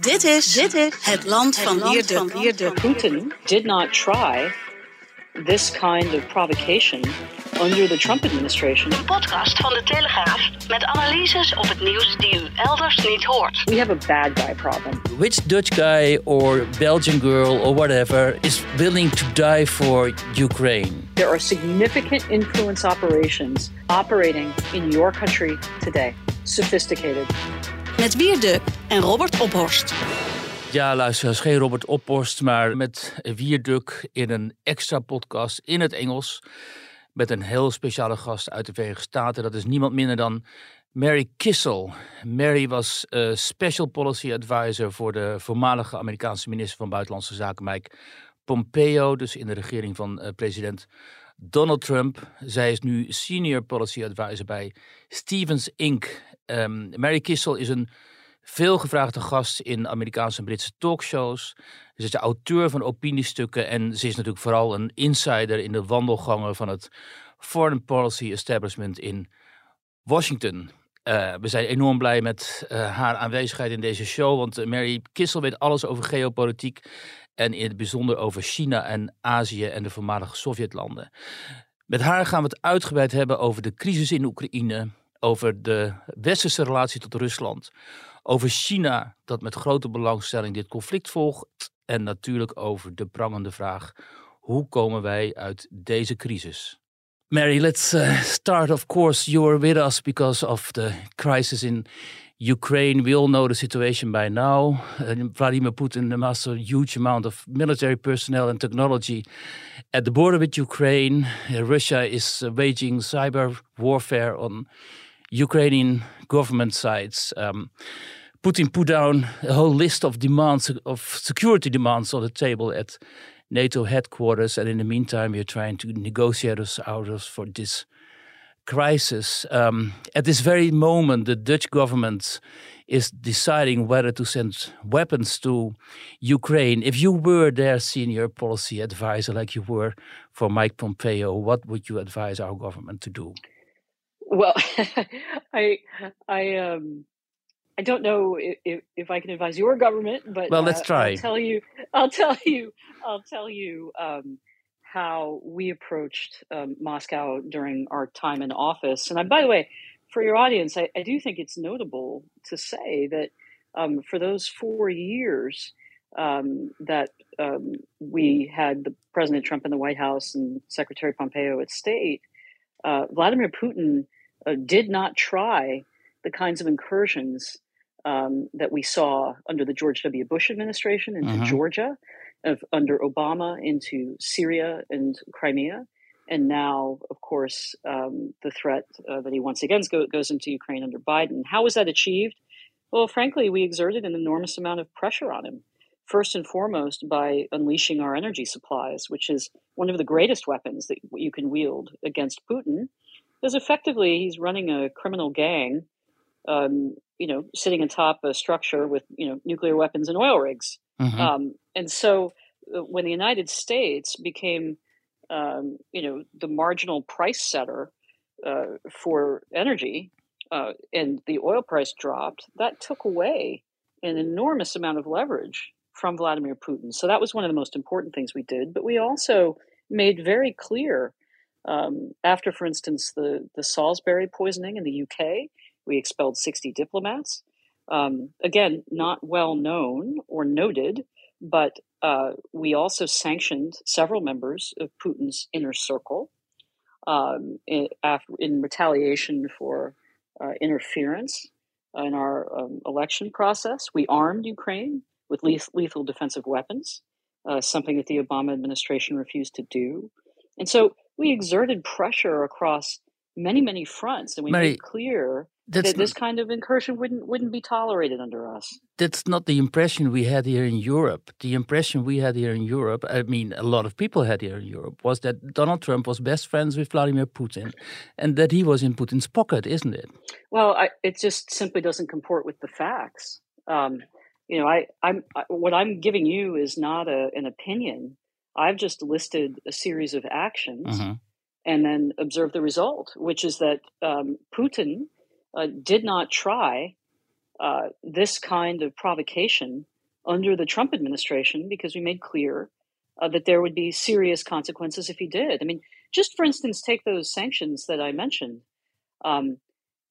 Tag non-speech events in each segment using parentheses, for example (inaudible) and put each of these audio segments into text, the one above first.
Dit is, dit is het land van Wierduk. Putin did not try this kind of provocation under the Trump administration. Een podcast van de Telegraaf met analyses op het nieuws die u elders niet hoort. We have a bad guy problem. Which Dutch guy or Belgian girl or whatever is willing to die for Ukraine? There are significant influence operations operating in your country today. Sophisticated. Met Wierduk en Robert Ophorst. Ja, luisteraars, geen Robert Ophorst, maar met Wierduk in een extra podcast in het Engels. Met een heel speciale gast uit de Verenigde Staten. Dat is niemand minder dan Mary Kissel. Mary was uh, Special Policy Advisor voor de voormalige Amerikaanse minister van Buitenlandse Zaken Mike Pompeo. Dus in de regering van uh, president Donald Trump. Zij is nu Senior Policy Advisor bij Stevens Inc. Um, Mary Kissel is een veelgevraagde gast in Amerikaanse en Britse talkshows. Ze is de auteur van opiniestukken en ze is natuurlijk vooral een insider in de wandelgangen van het Foreign Policy Establishment in Washington. Uh, we zijn enorm blij met uh, haar aanwezigheid in deze show, want Mary Kissel weet alles over geopolitiek en in het bijzonder over China en Azië en de voormalige Sovjetlanden. Met haar gaan we het uitgebreid hebben over de crisis in Oekraïne, over de westerse relatie tot Rusland, over China dat met grote belangstelling dit conflict volgt en natuurlijk over de prangende vraag: hoe komen wij uit deze crisis? Mary, let's uh, start. Of course, you're with us because of the crisis in Ukraine. We all know the situation by now. Uh, Vladimir Putin amassed a huge amount of military personnel and technology at the border with Ukraine. Uh, Russia is waging cyber warfare on Ukrainian government sides. Um, Putin put down a whole list of demands of security demands on the table at NATO headquarters, and in the meantime, we're trying to negotiate us out of for this crisis. Um, at this very moment, the Dutch government is deciding whether to send weapons to Ukraine. If you were their senior policy advisor, like you were for Mike Pompeo, what would you advise our government to do? Well, (laughs) I, I, um, I don't know if, if I can advise your government, but well, let's uh, try. I'll tell you. (laughs) I'll tell you. I'll tell you um, how we approached um, Moscow during our time in office. And I, by the way, for your audience, I, I do think it's notable to say that um, for those four years um, that um, we had the President Trump in the White House and Secretary Pompeo at State, uh, Vladimir Putin uh, did not try the kinds of incursions um, that we saw under the George W. Bush administration into mm-hmm. Georgia, of, under Obama into Syria and Crimea, and now, of course, um, the threat uh, that he once again go, goes into Ukraine under Biden. How was that achieved? Well, frankly, we exerted an enormous amount of pressure on him. First and foremost, by unleashing our energy supplies, which is one of the greatest weapons that you can wield against Putin, because effectively he's running a criminal gang um, you know, sitting atop a structure with, you know, nuclear weapons and oil rigs. Mm-hmm. Um, and so uh, when the United States became, um, you know, the marginal price setter uh, for energy uh, and the oil price dropped, that took away an enormous amount of leverage from Vladimir Putin. So that was one of the most important things we did. But we also made very clear um, after, for instance, the, the Salisbury poisoning in the UK, we expelled 60 diplomats. Um, again, not well known or noted, but uh, we also sanctioned several members of Putin's inner circle um, in, after, in, retaliation for uh, interference in our um, election process. We armed Ukraine with lethal defensive weapons, uh, something that the Obama administration refused to do. And so we exerted pressure across many, many fronts, and we Mary, made clear that this kind of incursion wouldn't wouldn't be tolerated under us. That's not the impression we had here in Europe. The impression we had here in Europe, I mean, a lot of people had here in Europe, was that Donald Trump was best friends with Vladimir Putin, and that he was in Putin's pocket, isn't it? Well, I, it just simply doesn't comport with the facts. Um, you know, I, I'm I, what I'm giving you is not a, an opinion. I've just listed a series of actions. -hmm. And then observed the result, which is that um, Putin uh, did not try uh, this kind of provocation under the Trump administration because we made clear uh, that there would be serious consequences if he did. I mean, just for instance, take those sanctions that I mentioned. Um,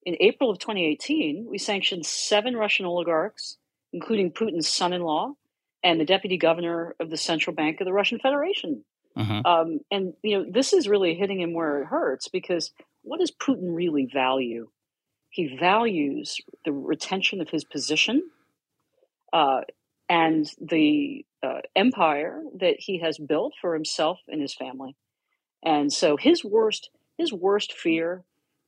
in April of 2018, we sanctioned seven Russian oligarchs, including Putin's son in law and the deputy governor of the central bank of the Russian Federation. Mm-hmm. Um, and you know, this is really hitting him where it hurts because what does Putin really value? He values the retention of his position uh, and the uh, empire that he has built for himself and his family. And so his worst his worst fear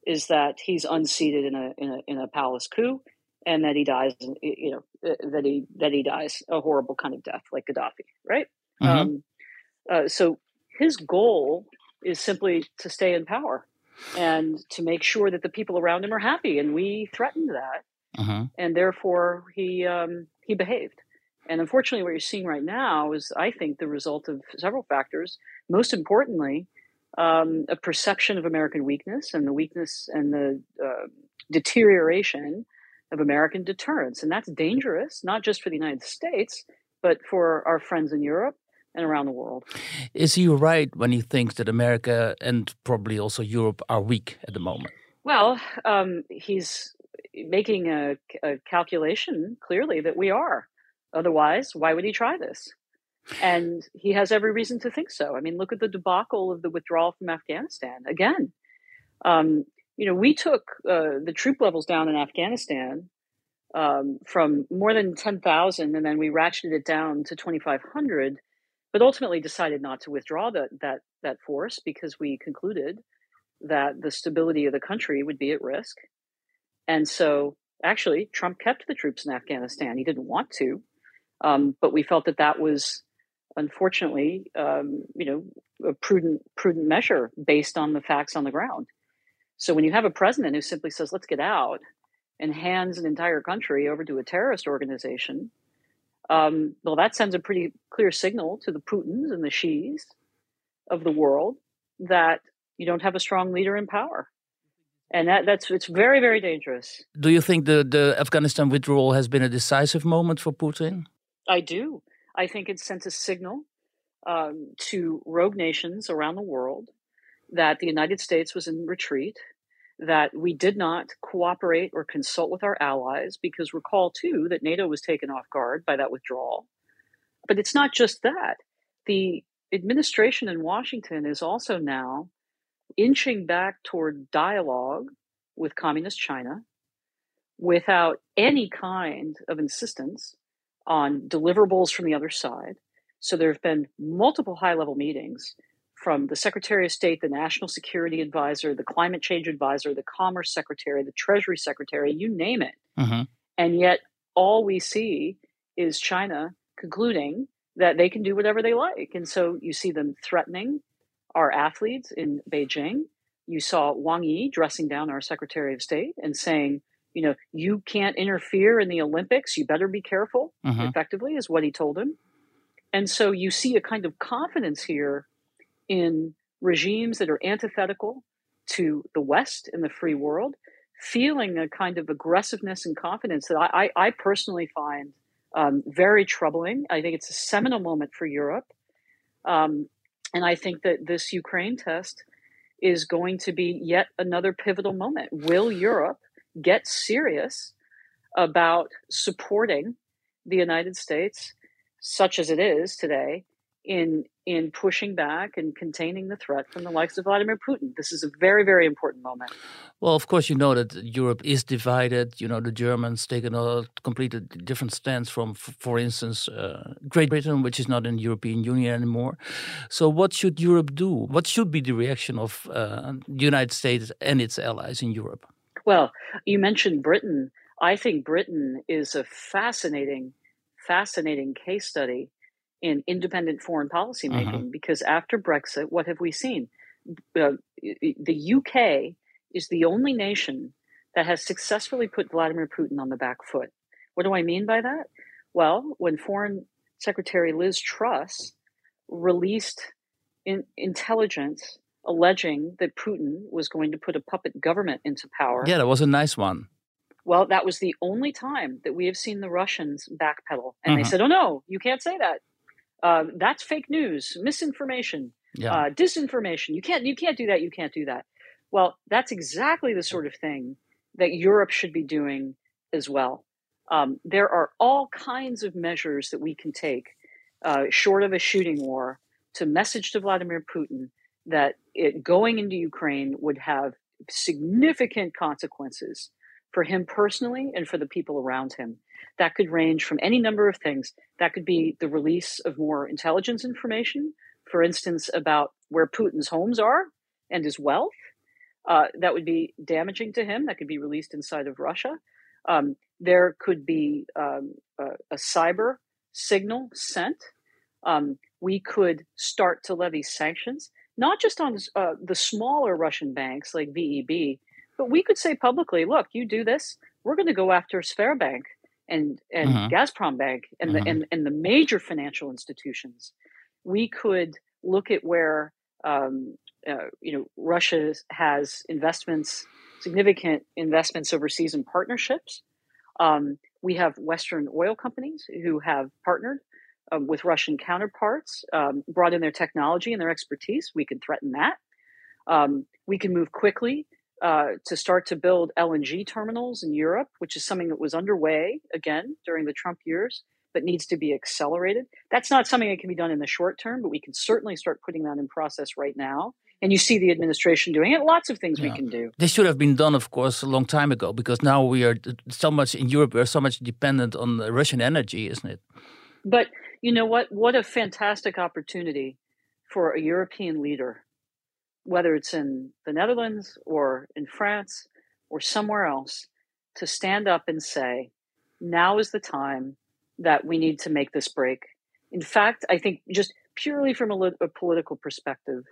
is that he's unseated in a in a in a palace coup and that he dies you know uh, that he that he dies a horrible kind of death like Gaddafi, right? Mm-hmm. Um, uh, so his goal is simply to stay in power and to make sure that the people around him are happy, and we threatened that, uh-huh. and therefore he um, he behaved. And unfortunately, what you're seeing right now is, I think, the result of several factors. Most importantly, um, a perception of American weakness and the weakness and the uh, deterioration of American deterrence, and that's dangerous not just for the United States, but for our friends in Europe and around the world. Is he right when he thinks that America and probably also Europe are weak at the moment? Well, um, he's making a, a, calculation clearly that we are. Otherwise, why would he try this? And he has every reason to think so. I mean, look at the debacle of the withdrawal from Afghanistan. Again, um, you know, we took uh, the troop levels down in Afghanistan um, from more than 10,000 and then we ratcheted it down to 2,500 but ultimately decided not to withdraw that that that force because we concluded that the stability of the country would be at risk. And so, actually, Trump kept the troops in Afghanistan. He didn't want to, um, but we felt that that was, unfortunately, um, you know, a prudent prudent measure based on the facts on the ground. So when you have a president who simply says, "Let's get out," and hands an entire country over to a terrorist organization, um, well, that sends a pretty clear signal to the Putins and the Xis of the world that you don't have a strong leader in power. And that, that's it's very, very dangerous. Do you think the, the Afghanistan withdrawal has been a decisive moment for Putin? I do. I think it sent a signal um, to rogue nations around the world that the United States was in retreat, that we did not cooperate or consult with our allies because recall too that NATO was taken off guard by that withdrawal. But it's not just that. The administration in Washington is also now inching back toward dialogue with communist China without any kind of insistence on deliverables from the other side. So there have been multiple high level meetings from the Secretary of State, the National Security Advisor, the Climate Change Advisor, the Commerce Secretary, the Treasury Secretary, you name it. Mm-hmm. And yet, all we see is China concluding that they can do whatever they like. And so you see them threatening our athletes in Beijing. You saw Wang Yi dressing down our Secretary of State and saying, you know, you can't interfere in the Olympics. You better be careful, mm-hmm. effectively, is what he told him. And so you see a kind of confidence here in regimes that are antithetical to the West and the free world, feeling a kind of aggressiveness and confidence that I, I, I personally find um, very troubling. I think it's a seminal moment for Europe. Um, and I think that this Ukraine test is going to be yet another pivotal moment. Will Europe get serious about supporting the United States, such as it is today, in in pushing back and containing the threat from the likes of Vladimir Putin. This is a very, very important moment. Well, of course, you know that Europe is divided. You know, the Germans taken a completely different stance from, for instance, uh, Great Britain, which is not in the European Union anymore. So, what should Europe do? What should be the reaction of uh, the United States and its allies in Europe? Well, you mentioned Britain. I think Britain is a fascinating, fascinating case study in independent foreign policy uh-huh. making uh-huh. because after Brexit, what have we seen? Uh, the UK is the only nation that has successfully put Vladimir Putin on the back foot. What do I mean by that? Well, when Foreign Secretary Liz Truss released in intelligence alleging that Putin was going to put a puppet government into power. Yeah, that was a nice one. Well, that was the only time that we have seen the Russians backpedal. And they Mhm. said, oh, no, you can't say that. Uh, that's fake news, misinformation, Yeah. uh, disinformation. You can't, you can't do that. You can't do that. Well, that's exactly the sort of thing that Europe should be doing as well. Um, there are all kinds of measures that we can take, uh, short of a shooting war, to message to Vladimir Putin that it going into Ukraine would have significant consequences for him personally and for the people around him. That could range from any number of things. That could be the release of more intelligence information, for instance, about where Putin's homes are and his wealth. Uh, that would be damaging to him. That could be released inside of Russia. Um, there could be um, a, a cyber signal sent. Um, we could start to levy sanctions, not just on uh, the smaller Russian banks like VEB, but we could say publicly, look, you do this, we're going to go after Sberbank and and Mhm. Gazprom Bank and the Mhm. and, and the major financial institutions. We could look at where um, uh, you know Russia has investments, significant investments overseas in partnerships. Um, we have Western oil companies who have partnered um, with Russian counterparts, um, brought in their technology and their expertise. We can threaten that. Um, we can move quickly uh, to start to build LNG terminals in Europe, which is something that was underway again during the Trump years, but needs to be accelerated. That's not something that can be done in the short term, but we can certainly start putting that in process right now. And you see the administration doing it. Lots of things we can do. This should have been done, of course, a long time ago because now we are so much in Europe, we're so much dependent on uh, Russian energy, isn't it? But you know what? What a fantastic opportunity for a European leader, whether it's in the Netherlands or in France or somewhere else, to stand up and say, now is the time that we need to make this break. In fact, I think just purely from a, a political perspective,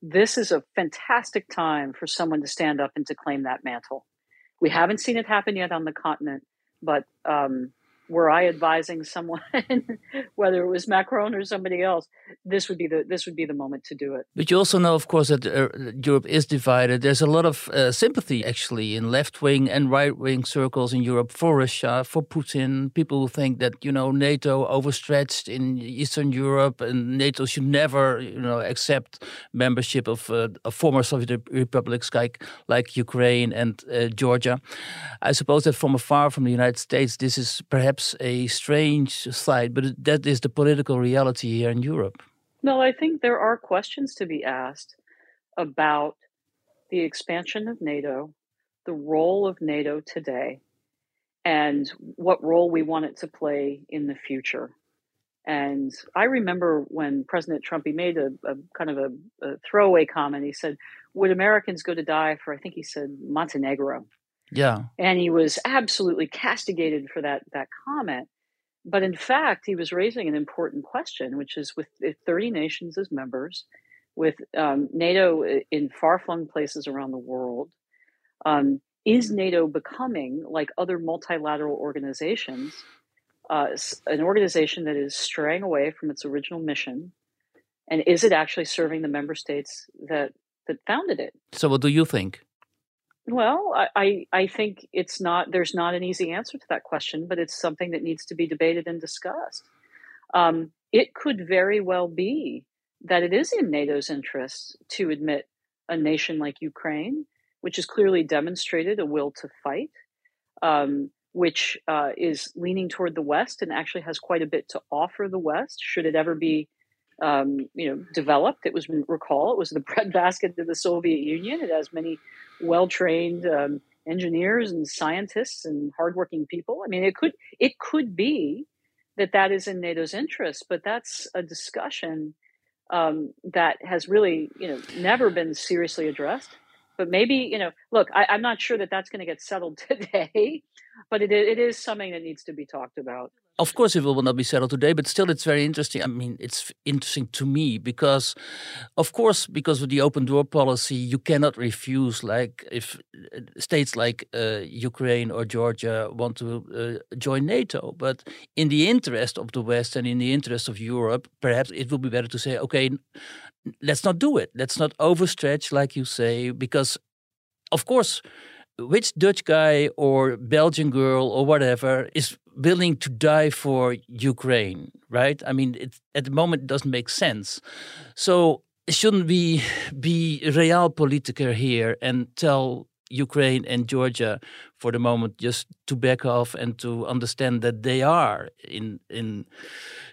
this is a fantastic time for someone to stand up and to claim that mantle. We haven't seen it happen yet on the continent, but um, were I advising someone, (laughs) whether it was Macron or somebody else, this would be the this would be the moment to do it. But you also know, of course, that uh, Europe is divided. There's a lot of uh, sympathy, actually, in left wing and right wing circles in Europe for Russia, for Putin. People who think that you know NATO overstretched in Eastern Europe, and NATO should never, you know, accept membership of, uh, of former Soviet republics like like Ukraine and uh, Georgia. I suppose that from afar, from the United States, this is perhaps a strange sight, but that is the political reality here in Europe. No, I think there are questions to be asked about the expansion of NATO, the role of NATO today, and what role we want it to play in the future. And I remember when President Trump he made a, a kind of a, a throwaway comment. He said, "Would Americans go to die for?" I think he said Montenegro. Yeah. and he was absolutely castigated for that that comment. But in fact, he was raising an important question, which is with with 30 nations as members, with um, NATO in far flung places around the world, um, is NATO becoming like other multilateral organizations, uh, an organization that is straying away from its original mission, and is it actually serving the member states that that founded it? So, what do you think? Well, I, I think it's not. There's not an easy answer to that question, but it's something that needs to be debated and discussed. Um, it could very well be that it is in NATO's interest to admit a nation like Ukraine, which has clearly demonstrated a will to fight, um, which uh, is leaning toward the West and actually has quite a bit to offer the West. Should it ever be, um, you know, developed? It was recall it was the (laughs) breadbasket of the Soviet Union. It has many well-trained um, engineers and scientists and hardworking people. I mean, it could it could be that that is in NATO's interest, but that's a discussion um, that has really, you know, never been seriously addressed. But maybe, you know, look, I, I'm not sure that that's going to get settled (laughs) today, but it, it is something that needs to be talked about. Of course, it will not be settled today, but still, it's very interesting. I mean, it's interesting to me because, of course, because of the open door policy, you cannot refuse. Like, if uh, states like uh, Ukraine or Georgia want to uh, join NATO, but in the interest of the West and in the interest of Europe, perhaps it will be better to say, okay, let's not do it. Let's not overstretch, like you say, because, of course, which Dutch guy or Belgian girl or whatever is willing to die for Ukraine, right? I mean, it, at the moment it doesn't make sense. So shouldn't we be realpolitiker here and tell Ukraine and Georgia for the moment just to back off and to understand that they are in in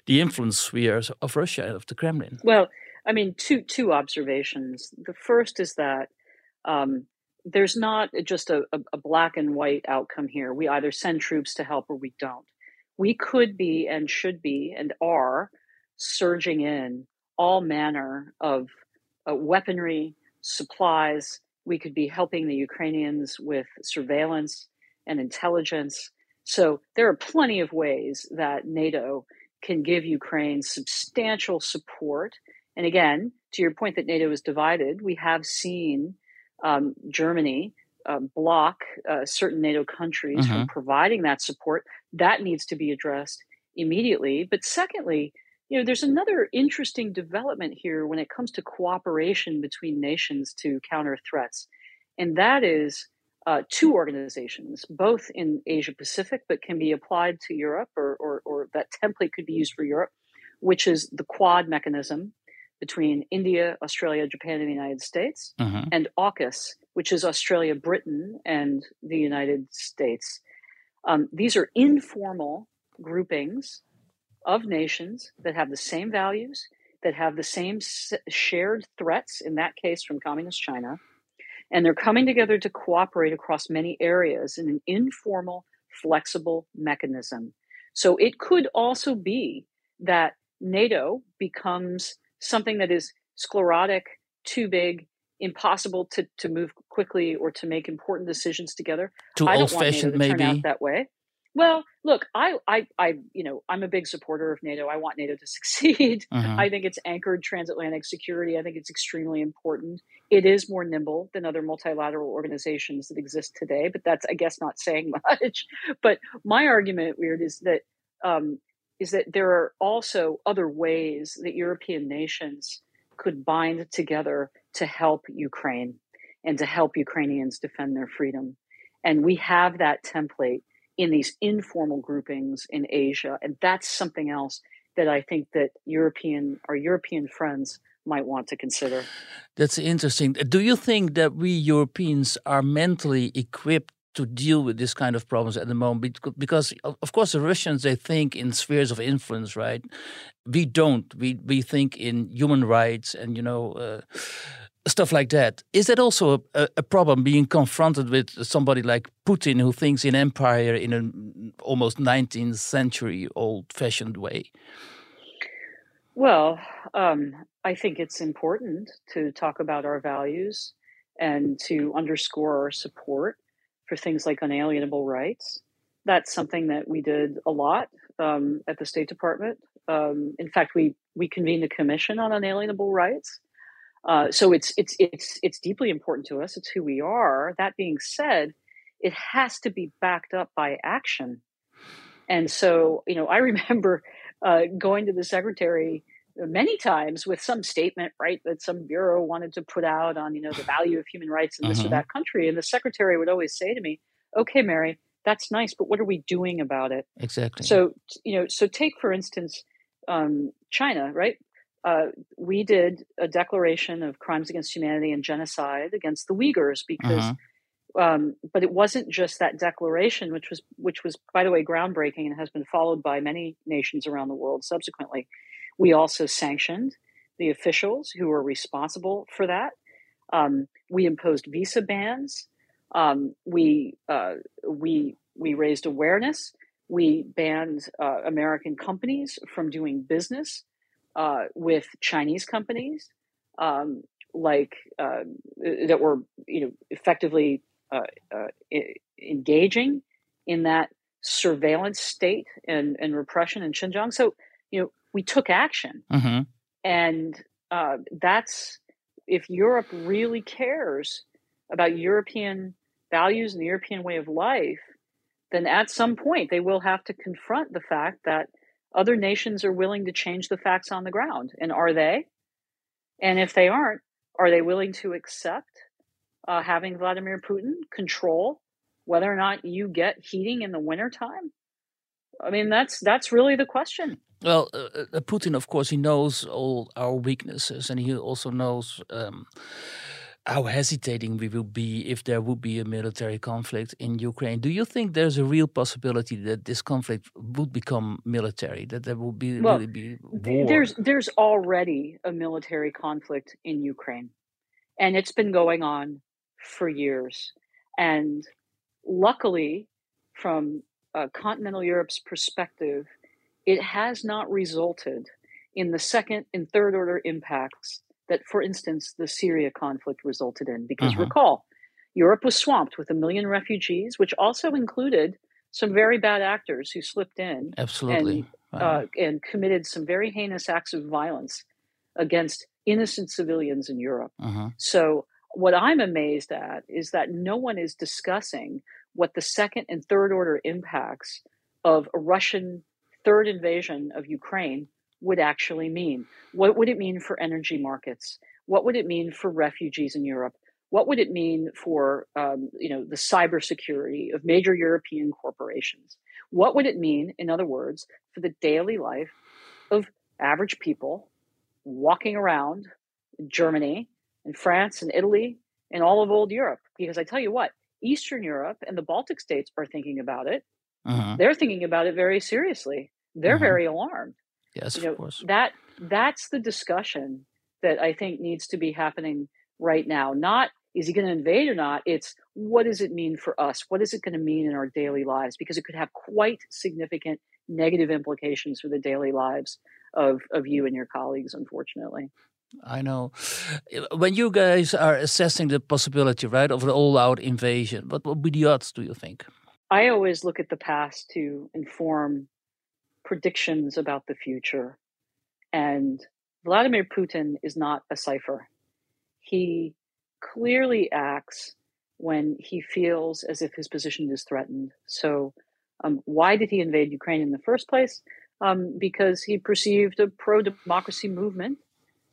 the influence spheres of Russia of the Kremlin? Well, I mean, two two observations. The first is that um, there's not just a, a, black and white outcome here. We either send troops to help or we don't. We could be and should be and are surging in all manner of uh, weaponry, supplies. We could be helping the Ukrainians with surveillance and intelligence. So there are plenty of ways that NATO can give Ukraine substantial support. And again, to your point that NATO is divided, we have seen um, Germany uh, block uh, certain NATO countries mm-hmm. from providing that support. That needs to be addressed immediately. But secondly, you know, there's another interesting development here when it comes to cooperation between nations to counter threats, and that is uh, two organizations, both in Asia Pacific, but can be applied to Europe, or, or, or that template could be used for Europe, which is the Quad mechanism, between India, Australia, Japan, and the United States, mm-hmm. and AUKUS, which is Australia, Britain, and the United States. Um, these are informal groupings of nations that have the same values, that have the same s- shared threats, in that case from Communist China, and they're coming together to cooperate across many areas in an informal, flexible mechanism. So it could also be that NATO becomes something that is sclerotic, too big, impossible to, to move quickly or to make important decisions together. Too old fashioned, maybe. Turn out that way. Well, look, I, I, I, you know, I'm a big supporter of NATO. I want NATO to (laughs) succeed. Uh-huh. I think it's anchored transatlantic security. I think it's extremely important. It is more nimble than other multilateral organizations that exist today, but that's, I guess, not saying (laughs) much. But my argument, Wierd, is that um, is that there are also other ways that European nations could bind together to help Ukraine and to help Ukrainians defend their freedom. And we have that template in these informal groupings in Asia. And that's something else that I think that European our European friends might want to consider. That's interesting. Do you think that we Europeans are mentally equipped to deal with this kind of problems at the moment because of course the russians they think in spheres of influence right? We don't. We we think in human rights and you know uh, stuff like that. Is that also a, a, problem being confronted with somebody like putin who thinks in empire in an almost 19th century old fashioned way? Well um, i think it's important to talk about our values and to underscore our support for things like unalienable rights. That's something that we did a lot um, at the State Department. Um, in fact, we we convened a commission on unalienable rights. Uh, so it's it's it's it's deeply important to us. It's who we are. That being said, it has to be backed up by action. And so, you know, I (laughs) remember uh, going to the secretary many times with some statement, right, that some bureau wanted to put out on, you know, the value of human rights in this mm-hmm. or that country. And the secretary would always say to me, okay, Mary, that's nice, but what are we doing about it? Exactly. So, you know, so take, for instance, um, China, right? Uh, we did a declaration of crimes against humanity and genocide against the Uyghurs because, mm-hmm. um, but it wasn't just that declaration, which was, which was, by the way, groundbreaking and has been followed by many nations around the world subsequently. We also sanctioned the officials who were responsible for that. Um, we imposed visa bans. Um, we uh, we we raised awareness. We banned uh, American companies from doing business uh, with Chinese companies, um, like uh, that were you know effectively uh, uh, engaging in that surveillance state and, and repression in Xinjiang. So you know we took action. Mm-hmm. And uh, that's if Europe really cares about European values and the European way of life, then at some point they will have to confront the fact that other nations are willing to change the facts on the ground. And are they? And if they aren't, are they willing to accept uh, having Vladimir Putin control whether or not you get heating in the wintertime? I mean, that's that's really the question. Well, uh, uh, Putin, of course, he knows all our weaknesses, and he also knows um, how hesitating we will be if there would be a military conflict in Ukraine. Do you think there's a real possibility that this conflict would become military? That there will be Well, really be war? there's there's already a military conflict in Ukraine, and it's been going on for years. And luckily, from uh, continental Europe's perspective, it has not resulted in the second and third order impacts that, for instance, the Syria conflict resulted in. Because Mhm. recall, Europe was swamped with a million refugees, which also included some very bad actors who slipped in Absolutely. Wow. uh, and committed some very heinous acts of violence against innocent civilians in Europe. Mhm. So, what I'm amazed at is that no one is discussing what the second and third order impacts of a Russian third invasion of Ukraine would actually mean. What would it mean for energy markets? What would it mean for refugees in Europe? What would it mean for um, you know the cybersecurity of major European corporations? What would it mean, in other words, for the daily life of average people walking around Germany and France and Italy and all of old Europe? Because I tell you what, Eastern Europe and the Baltic states are thinking about it. Mhm. They're thinking about it very seriously. They're Mhm. very alarmed. Yes, You of course. that that's the discussion that I think needs to be happening right now. Not is he going to invade or not? It's what does it mean for us? What is it going to mean in our daily lives? Because it could have quite significant negative implications for the daily lives of, of you and your colleagues, unfortunately. I know. When you guys are assessing the possibility, right, of an all-out invasion, what would be the odds? Do you think? I always look at the past to inform predictions about the future. And Vladimir Putin is not a cipher. He clearly acts when he feels as if his position is threatened. So, um, why did he invade Ukraine in the first place? Um, because he perceived a pro democracy movement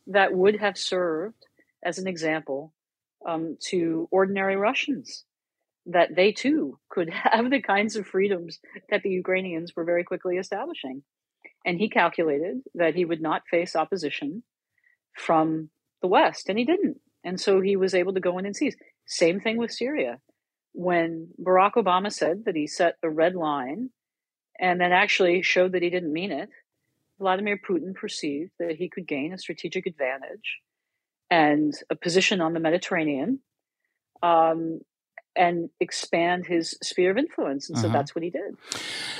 that would have served as an example um, to ordinary Russians that they too could (laughs) have the kinds of freedoms that the Ukrainians were very quickly establishing. And he calculated that he would not face opposition from the West, and he didn't. And so he was able to go in and seize. Same thing with Syria. When Barack Obama said that he set a red line and then actually showed that he didn't mean it, Vladimir Putin perceived that he could gain a strategic advantage and a position on the Mediterranean um, and expand his sphere of influence. And so Mhm. that's what he did.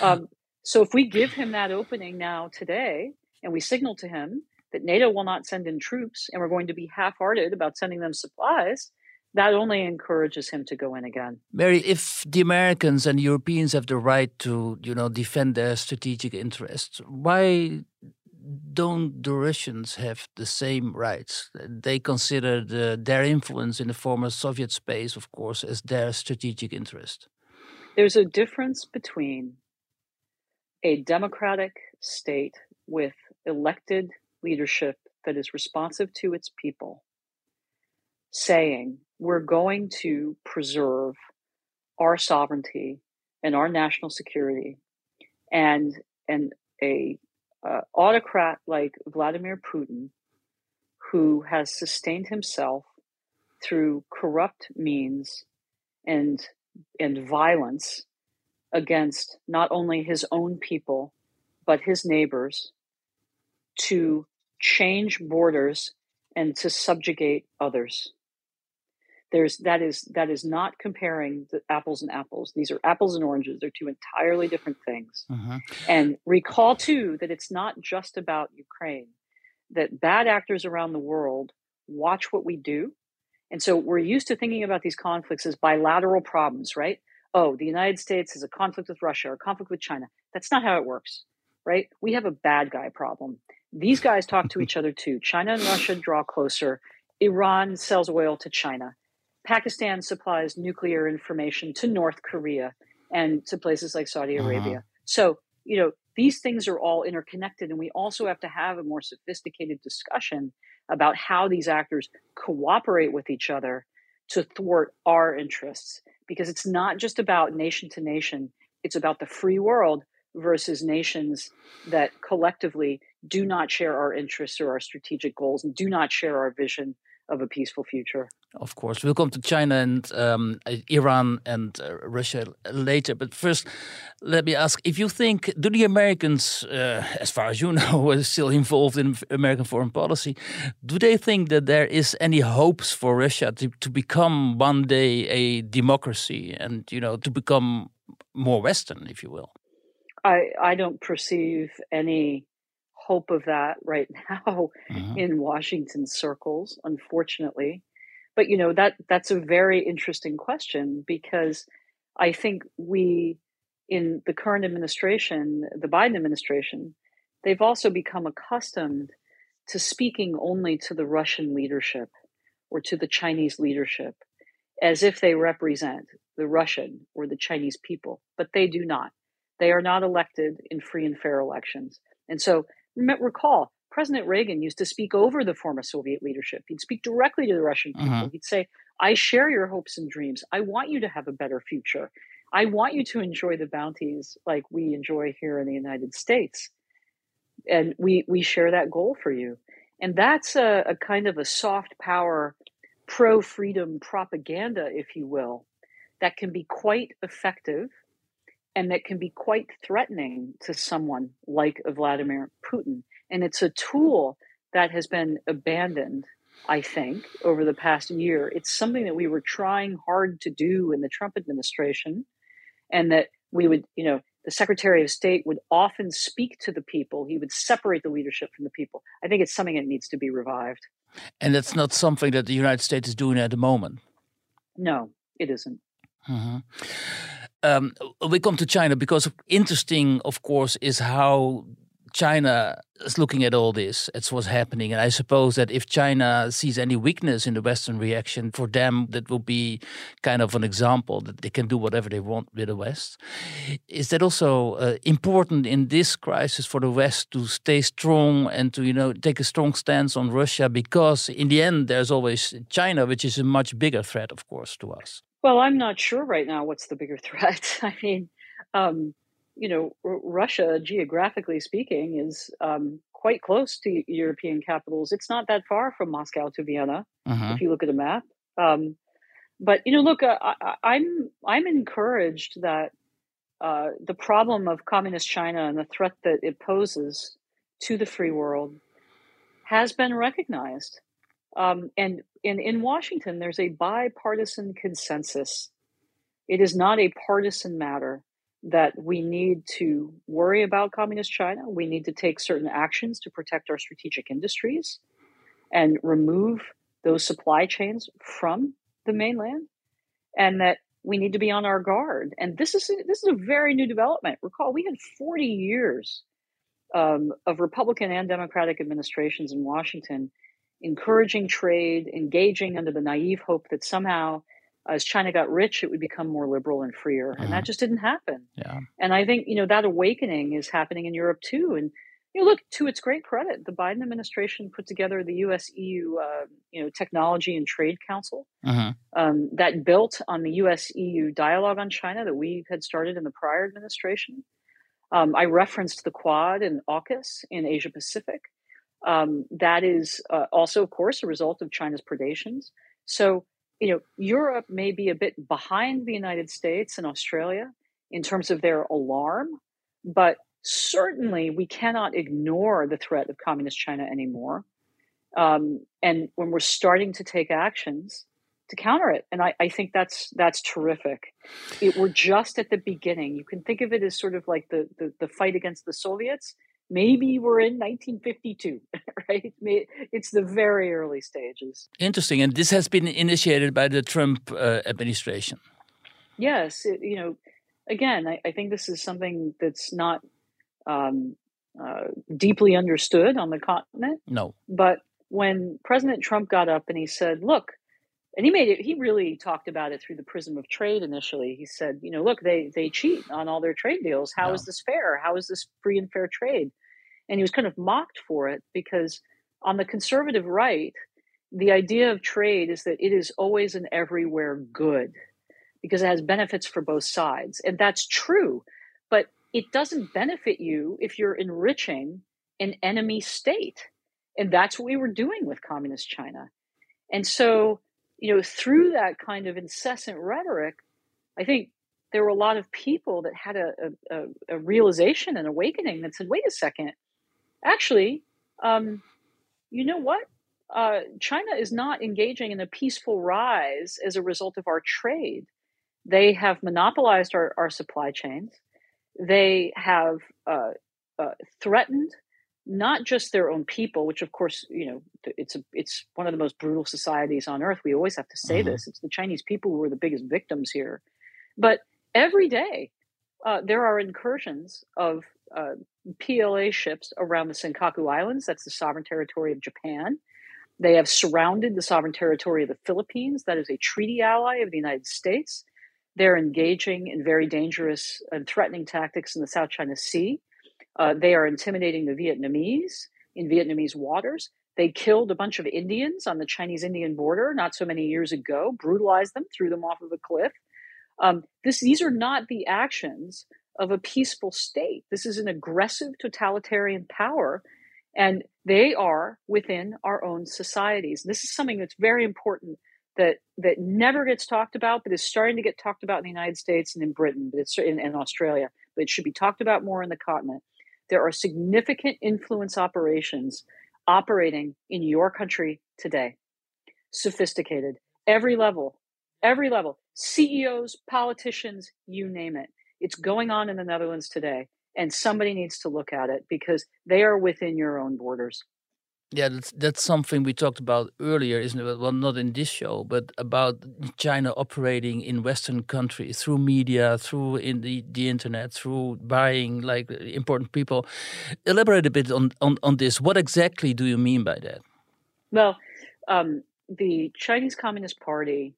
Um, so if we give him that opening now today and we signal to him that NATO will not send in troops and we're going to be half hearted about sending them supplies, that only encourages him to go in again. Mary, if the Americans and Europeans have the right to, you know, defend their strategic interests, why don't the Russians have the same rights? They consider the, their influence in the former Soviet space, of course, as their strategic interest. There's a difference between a democratic state with elected leadership that is responsive to its people saying we're going to preserve our sovereignty and our national security and and a uh, autocrat like Vladimir Putin who has sustained himself through corrupt means and and violence against not only his own people but his neighbors to change borders and to subjugate others there's that is that is not comparing the apples and apples. These are apples and oranges. They're two entirely different things. Mhm. and recall too that it's not just about ukraine that bad actors around the world watch what we do. And so we're used to thinking about these conflicts as bilateral problems right? Oh the united states has a conflict with russia or conflict with china. That's not how it works right? We have a bad guy problem. These guys talk to each other too. China and russia draw closer. Iran sells oil to china Pakistan supplies nuclear information to North Korea and to places like Saudi Mhm. Arabia. So, you know, these things are all interconnected, and we also have to have a more sophisticated discussion about how these actors cooperate with each other to thwart our interests because it's not just about nation to nation, it's about the free world versus nations that collectively do not share our interests or our strategic goals and do not share our vision of a peaceful future. Of course, we'll come to China and um, Iran and uh, Russia later. But first, let me ask if you think, do the Americans, uh, as far as you (laughs) know, are still involved in American foreign policy, do they think that there is any hopes for Russia to, to become one day a democracy and, you know, to become more Western, if you will? I, I don't perceive any hope of that right (laughs) now mm-hmm. in Washington circles, unfortunately. But you know that that's a very interesting question because I think we in the current administration, the Biden administration, they've also become accustomed to speaking only to the Russian leadership or to the Chinese leadership as if they represent the Russian or the Chinese people, but they do not. They are not elected in free and fair elections. And so recall, President Reagan used to speak over the former Soviet leadership. He'd speak directly to the Russian people. Uh-huh. He'd say, I share your hopes and dreams. I want you to have a better future. I want you to enjoy the bounties like we enjoy here in the United States. And we, we share that goal for you. And that's a, a kind of a soft power, pro freedom propaganda, if you will, that can be quite effective and that can be quite threatening to someone like Vladimir Putin. And it's a tool that has been abandoned, I think, over the past year. It's something that we were trying hard to do in the Trump administration, and that we would, you know, the Secretary of State would often speak to the people. He would separate the leadership from the people. I think it's something that needs to be revived. And that's not something that the United States is doing at the moment. No, it isn't. Mm-hmm. Um, we come to China because interesting, of course, is how China is looking at all this. It's what's happening. And I suppose that if China sees any weakness in the Western reaction, for them, that will be kind of an example that they can do whatever they want with the West. Is that also uh, important in this crisis for the West to stay strong and to, you know, take a strong stance on Russia? Because in the end, there's always China, which is a much bigger threat, of course, to us. Well, I'm not sure right now what's the bigger threat. (laughs) I mean, um, you know, R- Russia, geographically speaking, is um, quite close to European capitals. It's not that far from Moscow to Vienna, uh-huh. if you look at a map. Um, but you know, look, uh, I, I'm I'm encouraged that uh, the problem of communist China and the threat that it poses to the free world has been recognized. Um, and in, in Washington, there's a bipartisan consensus. It is not a partisan matter that we need to worry about communist China. We need to take certain actions to protect our strategic industries and remove those supply chains from the mainland, and that we need to be on our guard. And this is this is a very new development. Recall, we had 40 years um, of Republican and Democratic administrations in Washington encouraging trade, engaging under the naive hope that somehow as China got rich, it would become more liberal and freer. And that uh-huh. just didn't happen. Yeah. And I think, you know, that awakening is happening in Europe too. And, you know, look, to its great credit, the Biden administration put together the US EU, uh, you know, Technology and Trade Council uh-huh. um, that built on the US EU dialogue on China that we had started in the prior administration. Um, I referenced the Quad and AUKUS in Asia Pacific. Um, that is uh, also, of course, a result of China's predations. So, you know, Europe may be a bit behind the United States and Australia in terms of their alarm, but certainly we cannot ignore the threat of communist China anymore. Um, and when we're starting to take actions to counter it, and I, I think that's that's terrific. It, we're just at the beginning. You can think of it as sort of like the, the, the fight against the Soviets maybe we're in 1952 (laughs) right? It's the very early stages. Interesting and this has been initiated by the trump uh, administration. Yes it, you know again I, I, think this is something that's not um, uh, deeply understood on the continent. No. But when president trump got up and he said look and he made it he really talked about it through the prism of trade initially. He said you know look they they cheat on all their trade deals. How no. is this fair? How is this free and fair trade and he was kind of mocked for it because on the conservative right the idea of trade is that it is always and everywhere good because it has benefits for both sides. And that's true, but it doesn't benefit you if you're enriching an enemy state. And that's what we were doing with communist China. And so, you know, through that kind of incessant rhetoric, I think there were a lot of people that had a, a, a realization and awakening that said, wait a second, actually, um, you know what? Uh, China is not engaging in a peaceful rise as a result of our trade. They have monopolized our, our supply chains. They have uh, uh, threatened not just their own people, which of course, you know, it's a, it's one of the most brutal societies on earth. We always have to say mm-hmm. this. It's the Chinese people who are the biggest victims here. But every day, uh, there are incursions of uh, PLA ships around the Senkaku Islands. That's the sovereign territory of Japan. They have surrounded the sovereign territory of the Philippines. That is a treaty ally of the United States. They're engaging in very dangerous and threatening tactics in the South China Sea. Uh, they are intimidating the Vietnamese in Vietnamese waters. They killed a bunch of Indians on the Chinese Indian border not so many years ago, brutalized them, threw them off of a cliff. Um, this, these are not the actions of a peaceful state. This is an aggressive totalitarian power, and they are within our own societies. This is something that's very important that that never gets talked about, but is starting to get talked about in the United States and in Britain, but it's in, in Australia. But it should be talked about more in the continent. There are significant influence operations operating in your country today, sophisticated, every level, every level, CEOs, politicians, you name it. It's going on in the Netherlands today, and somebody needs to look at it because they are within your own borders. Yeah, that's that's something we talked about earlier, isn't it? Well, not in this show, but about China operating in Western countries through media, through in the, the internet, through buying like important people. Elaborate a bit on, on, on this. What exactly do you mean by that? Well, um, the Chinese Communist Party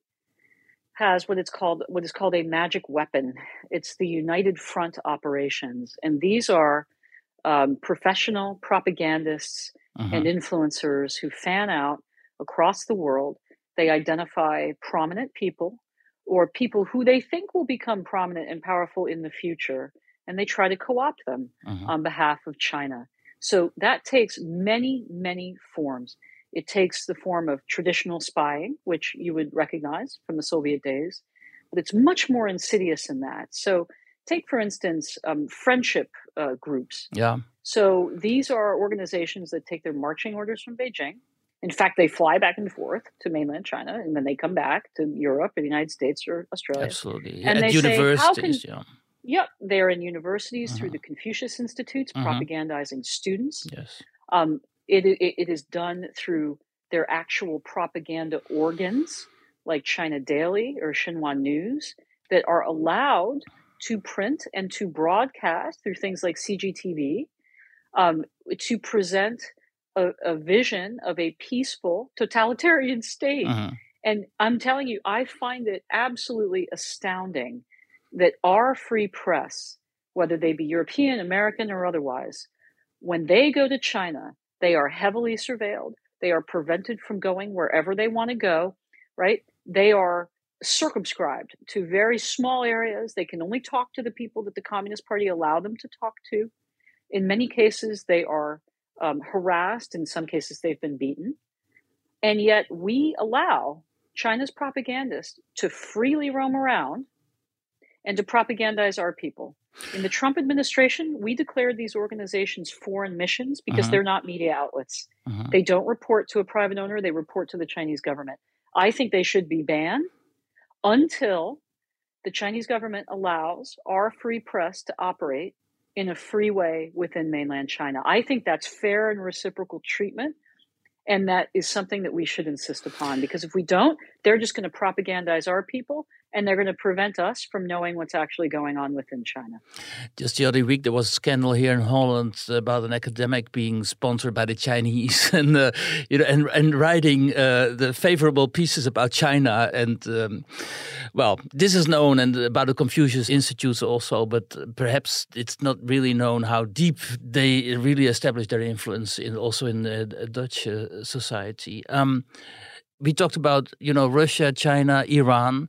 has what it's called what is called a magic weapon. It's the United Front operations, and these are um, professional propagandists uh-huh. and influencers who fan out across the world. They identify prominent people or people who they think will become prominent and powerful in the future, and they try to co opt them uh-huh. on behalf of China. So that takes many, many forms. It takes the form of traditional spying, which you would recognize from the Soviet days, but it's much more insidious than that. So, take for instance um, friendship uh, groups. Yeah. So these are organizations that take their marching orders from Beijing. In fact, they fly back and forth to mainland China, and then they come back to Europe, or the United States, or Australia. Absolutely. And At they universities, say, yeah. Yep, they're in universities uh-huh. through the Confucius Institutes, uh-huh. propagandizing students. Yes. Um, it, it, it is done through their actual propaganda organs, like China Daily or Xinhua News, that are allowed to print and to broadcast through things like CGTV um, to present a, a, vision of a peaceful totalitarian state. Uh-huh. And I'm telling you, I find it absolutely astounding that our free press, whether they be European, American, or otherwise, when they go to China, they are heavily surveilled. They are prevented from going wherever they want to go, right? They are circumscribed to very small areas. They can only talk to the people that the Communist Party allow them to talk to. In many cases, they are um, harassed. In some cases, they've been beaten. And yet, we allow China's propagandists to freely roam around and to propagandize our people. In the Trump administration, we declared these organizations foreign missions because uh-huh. they're not media outlets. Uh-huh. They don't report to a private owner, they report to the Chinese government. I think they should be banned until the Chinese government allows our free press to operate in a free way within mainland China. I think that's fair and reciprocal treatment. And that is something that we should insist upon because if we don't, they're just going to propagandize our people and they're going to prevent us from knowing what's actually going on within China. Just the other week, there was a scandal here in Holland about an academic being sponsored by the Chinese (laughs) and uh, you know and and writing uh, the favorable pieces about China. And um, well, this is known and about the Confucius Institutes also, but perhaps it's not really known how deep they really established their influence in also in uh, Dutch uh, society. Um, we talked about you know Russia, China, Iran.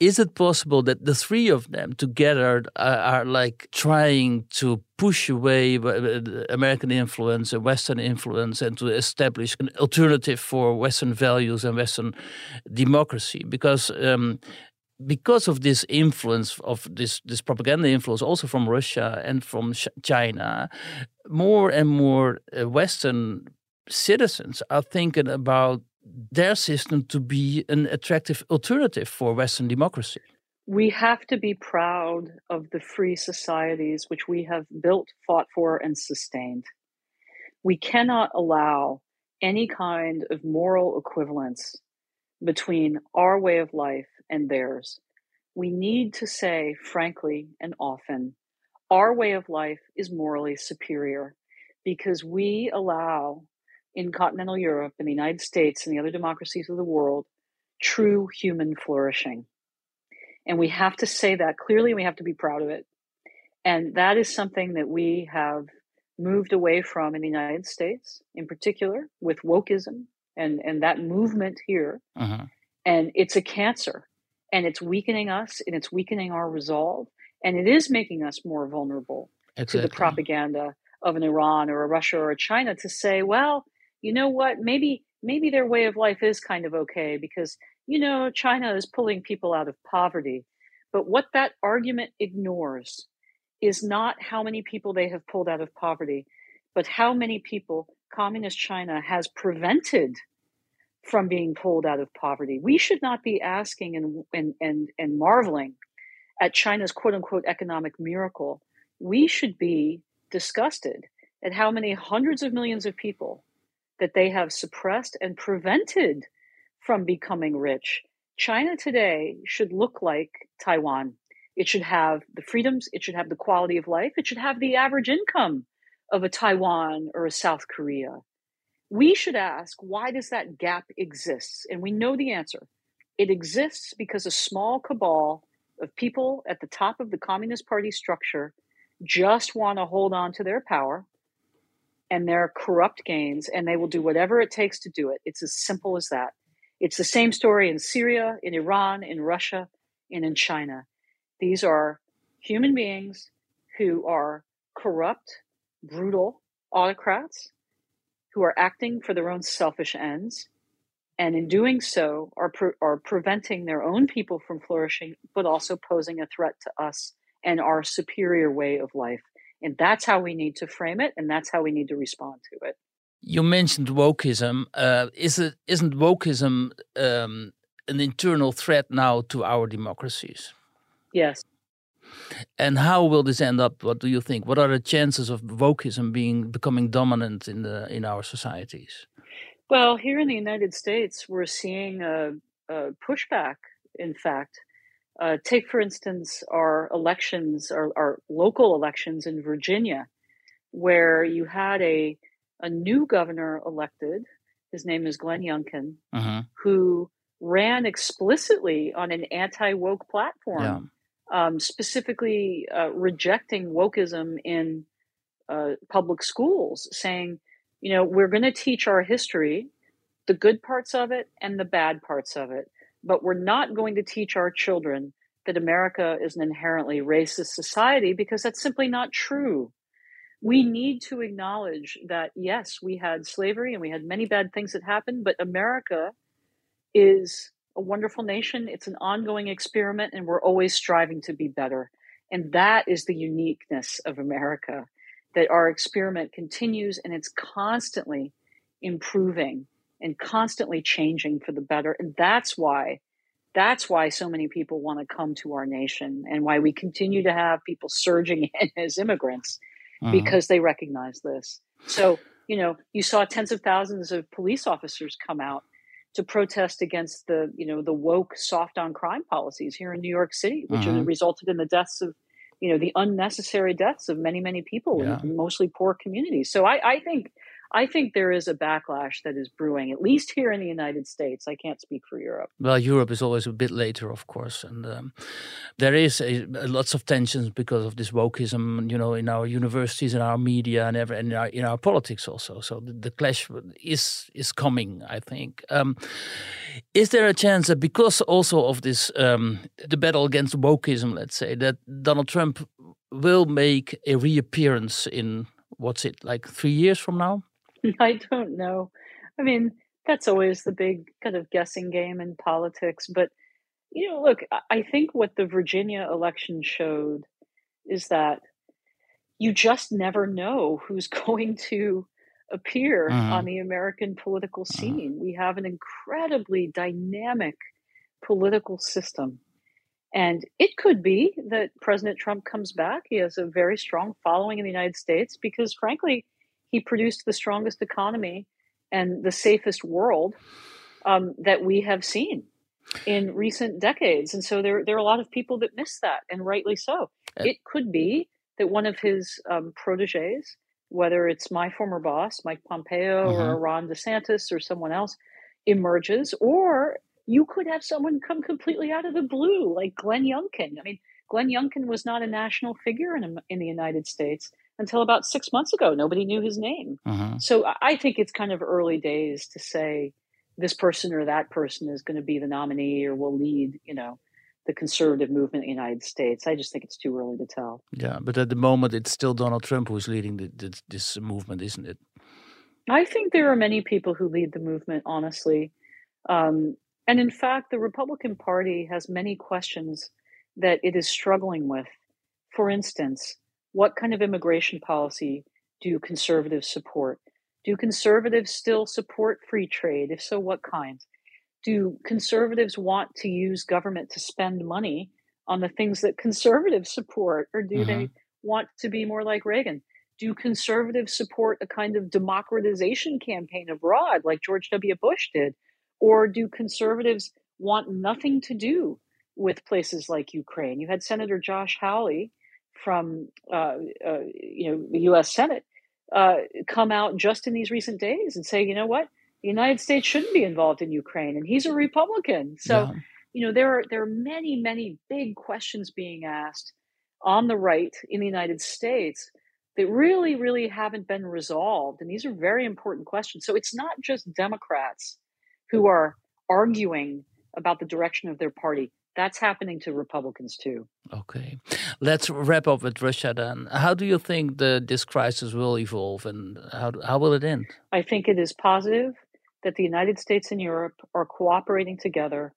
Is it possible that the three of them together are, are like trying to push away American influence and Western influence and to establish an alternative for Western values and Western democracy? Because um, because of this influence of this this propaganda influence also from Russia and from China, more and more uh, Western citizens are thinking about their system to be an attractive alternative for Western democracy. We have to be proud of the free societies which we have built, fought for, and sustained. We cannot allow any kind of moral equivalence between our way of life and theirs. We need to say, frankly and often, our way of life is morally superior because we allow in continental Europe and the United States and the other democracies of the world true human flourishing. And we have to say that clearly, we have to be proud of it. And that is something that we have moved away from in the United States, in particular, with wokeism and, and that movement here. Uh-huh. And it's a cancer, and it's weakening us, and it's weakening our resolve, and it is making us more vulnerable exactly. to the propaganda of an Iran or a Russia or a China to say, well, you know what, maybe maybe their way of life is kind of okay because you know China is pulling people out of poverty. But what that argument ignores is not how many people they have pulled out of poverty, but how many people communist China has prevented from being pulled out of poverty. We should not be asking and and and, and marveling at China's quote unquote economic miracle. We should be disgusted at how many hundreds of millions of people that they have suppressed and prevented from becoming rich. China today should look like Taiwan. It should have the freedoms, it should have the quality of life, it should have the average income of a Taiwan or a South Korea. We should ask why does that gap exist? And we know the answer. It exists because a small cabal of people at the top of the Communist Party structure just want to hold on to their power and their corrupt gains, and they will do whatever it takes to do it. It's as simple as that. It's the same story in Syria, in Iran, in Russia, and in China. These are human beings who are corrupt, brutal autocrats who are acting for their own selfish ends. And in doing so, are, pre- are preventing their own people from flourishing, but also posing a threat to us and our superior way of life. And that's how we need to frame it, and that's how we need to respond to it. You mentioned wokeism. Uh, is it isn't wokeism um, an internal threat now to our democracies? Yes. And how will this end up? What do you think? What are the chances of wokeism being becoming dominant in the in our societies? Well, here in the United States, we're seeing a, a pushback. In fact, uh, take, for instance, our elections, our, our local elections in Virginia, where you had a, a new governor elected. His name is Glenn Youngkin, uh-huh. who ran explicitly on an anti woke platform, yeah. um, specifically uh, rejecting wokeism in uh, public schools, saying, you know, we're going to teach our history, the good parts of it and the bad parts of it but we're not going to teach our children that America is an inherently racist society because that's simply not true. We need to acknowledge that, yes, we had slavery and we had many bad things that happened, but America is a wonderful nation. It's an ongoing experiment, and we're always striving to be better. And that is the uniqueness of America that our experiment continues and it's constantly improving and constantly changing for the better. And that's why, that's why so many people want to come to our nation and why we continue to have people surging (laughs) in as immigrants uh-huh. because they recognize this. So, you know, you saw tens of thousands of police officers come out to protest against the you know the woke soft on crime policies here in New York City, which mm-hmm. resulted in the deaths of you know the unnecessary deaths of many many people yeah. in mostly poor communities. So I, I think I think there is a backlash that is brewing, at least here in the United States. I can't speak for Europe. Well, Europe is always a bit later, of course, and um, there is a, lots of tensions because of this wokeism, you know, in our universities, in our media, and, ever, and in, our, in our politics also. So the, the, clash is is coming, I think. Um, is there a chance that because also of this um, the battle against wokeism, let's say, that Donald Trump will make a reappearance in what's it like three years from now? (laughs) I don't know. I mean, that's always the big kind of guessing game in politics. But, you know, look, I think what the Virginia election showed is that you just never know who's (laughs) going to appear uh-huh. on the American political uh-huh. scene. Uh-huh. We have an incredibly dynamic political system. And it could be that President Trump comes back. He has a very strong following in the United States because, frankly, he produced the strongest economy and the safest world um, that we have seen in recent decades. And so there, there are a lot of people that miss that, and rightly so. It could be that one of his um, proteges, whether it's my former boss, Mike Pompeo, uh-huh. or Ron DeSantis, or someone else, emerges, or you could have someone come completely out of the blue, like Glenn Youngkin. I mean, Glenn Youngkin was not a national figure in, in the United States until about six months ago. Nobody knew his name. Uh-huh. So I think it's kind of early days to say this person or that person is going to be the nominee or will lead, you know, the conservative movement in the United States. I just think it's too early to tell. Yeah, but at the moment, it's still Donald Trump who's leading the, the, this movement, isn't it? I think there are many people who lead the movement, honestly. Um, and in fact, the Republican Party has many questions that it is struggling with. For instance, what kind of immigration policy do conservatives support? Do conservatives still support free trade? If so, what kind? Do conservatives want to use government to spend money on the things that conservatives support, or do they mm-hmm. want to be more like Reagan? Do conservatives support a kind of democratization campaign abroad like George W. Bush did? Or do conservatives want nothing to do with places like Ukraine? You had Senator Josh Hawley from uh, uh, you know the U.S. Senate uh, come out just in these recent days and say, you know what, the United States shouldn't be involved in Ukraine, and he's a Republican. So, yeah. you know, there are there are many many big questions being asked on the right in the United States that really really haven't been resolved, and these are very important questions. So it's not just Democrats who are arguing about the direction of their party that's happening to Republicans too. Okay, let's wrap up with Russia then. How do you think the this crisis will evolve, and how how will it end? I think it is positive that the United States and Europe are cooperating together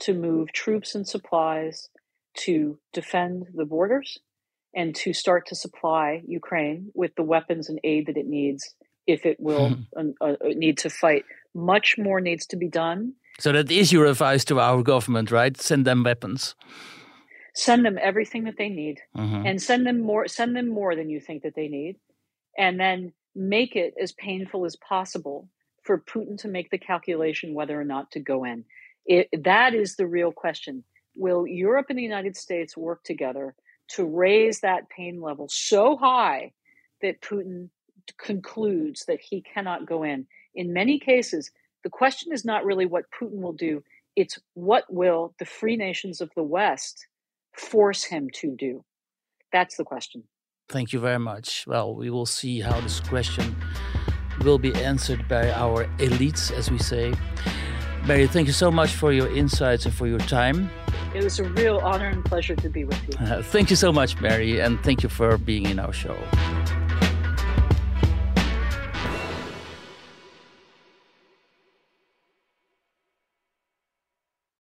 to move troops and supplies to defend the borders and to start to supply Ukraine with the weapons and aid that it needs if it will (laughs) uh, uh, need to fight. Much more needs to be done so that is your advice to our government, right? Send them weapons. Send them everything that they need, mm-hmm. and send them more. Send them more than you think that they need, and then make it as painful as possible for Putin to make the calculation whether or not to go in. It, that is the real question. Will Europe and the United States work together to raise that pain level so high that Putin concludes that he cannot go in? In many cases, the question is not really what Putin will do, it's what will the free nations of the West force him to do? That's the question. Thank you very much. Well, we will see how this question will be answered by our elites, as we say. Mary, thank you so much for your insights and for your time. It was a real honor and pleasure to be with you. Uh, (laughs) thank you so much, Mary, and thank you for being in our show.